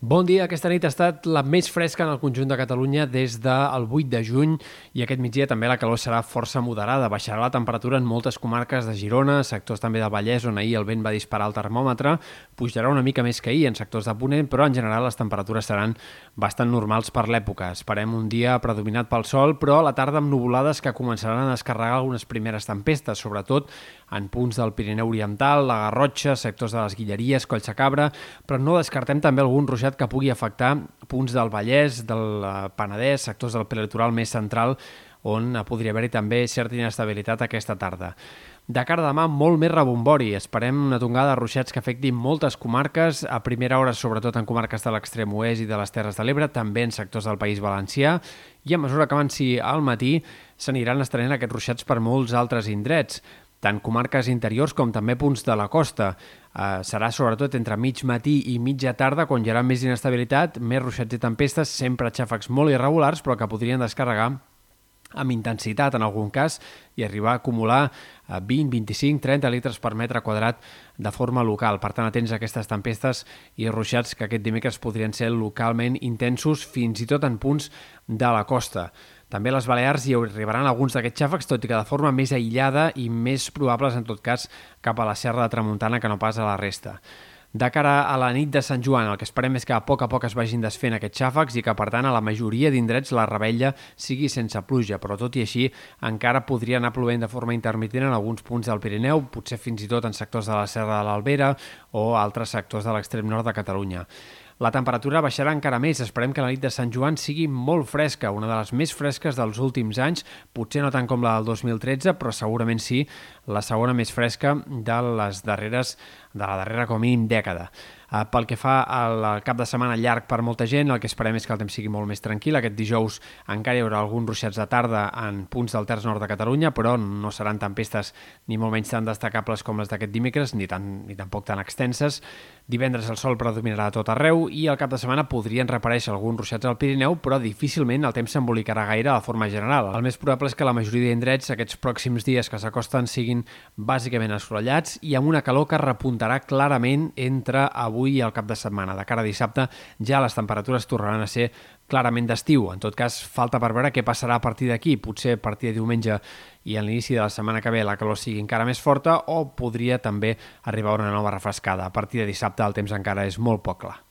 Bon dia. Aquesta nit ha estat la més fresca en el conjunt de Catalunya des del 8 de juny i aquest migdia també la calor serà força moderada. Baixarà la temperatura en moltes comarques de Girona, sectors també del Vallès, on ahir el vent va disparar el termòmetre. Pujarà una mica més que ahir en sectors de Ponent, però en general les temperatures seran bastant normals per l'època. Esperem un dia predominat pel sol, però a la tarda amb nuvolades que començaran a descarregar algunes primeres tempestes, sobretot en punts del Pirineu Oriental, la Garrotxa, sectors de les Guilleries, Collsacabra, però no descartem també algun ruixat que pugui afectar punts del Vallès, del eh, Penedès, sectors del prelitoral més central, on podria haver-hi també certa inestabilitat aquesta tarda. De cara a demà, molt més rebombori. Esperem una tongada de ruixats que afectin moltes comarques, a primera hora sobretot en comarques de l'extrem oest i de les Terres de l'Ebre, també en sectors del País Valencià, i a mesura que avanci al matí s'aniran estenent aquests ruixats per molts altres indrets tant comarques interiors com també punts de la costa. Eh, serà sobretot entre mig matí i mitja tarda quan hi haurà més inestabilitat, més ruixats i tempestes, sempre xàfecs molt irregulars però que podrien descarregar amb intensitat en algun cas i arribar a acumular 20, 25, 30 litres per metre quadrat de forma local. Per tant, atents a aquestes tempestes i ruixats que aquest dimecres podrien ser localment intensos fins i tot en punts de la costa. També a les Balears hi arribaran alguns d'aquests xàfecs, tot i que de forma més aïllada i més probables, en tot cas, cap a la Serra de Tramuntana que no pas a la resta. De cara a la nit de Sant Joan, el que esperem és que a poc a poc es vagin desfent aquests xàfecs i que, per tant, a la majoria d'indrets la rebella sigui sense pluja, però tot i així encara podria anar plovent de forma intermitent en alguns punts del Pirineu, potser fins i tot en sectors de la Serra de l'Albera o altres sectors de l'extrem nord de Catalunya. La temperatura baixarà encara més. Esperem que la nit de Sant Joan sigui molt fresca, una de les més fresques dels últims anys, potser no tant com la del 2013, però segurament sí la segona més fresca de les darreres de la darrera com a mínim dècada. Uh, pel que fa al cap de setmana llarg per molta gent, el que esperem és que el temps sigui molt més tranquil. Aquest dijous encara hi haurà alguns ruixats de tarda en punts del terç nord de Catalunya, però no seran tempestes ni molt menys tan destacables com les d'aquest dimecres, ni, tan, ni tampoc tan extenses. Divendres el sol predominarà a tot arreu i al cap de setmana podrien reparèixer alguns ruixats al Pirineu, però difícilment el temps s'embolicarà gaire de forma general. El més probable és que la majoria d'indrets aquests pròxims dies que s'acosten siguin bàsicament assolellats i amb una calor que repuntarà clarament entre avui avui i al cap de setmana. De cara a dissabte ja les temperatures tornaran a ser clarament d'estiu. En tot cas, falta per veure què passarà a partir d'aquí. Potser a partir de diumenge i a l'inici de la setmana que ve la calor sigui encara més forta o podria també arribar una nova refrescada. A partir de dissabte el temps encara és molt poc clar.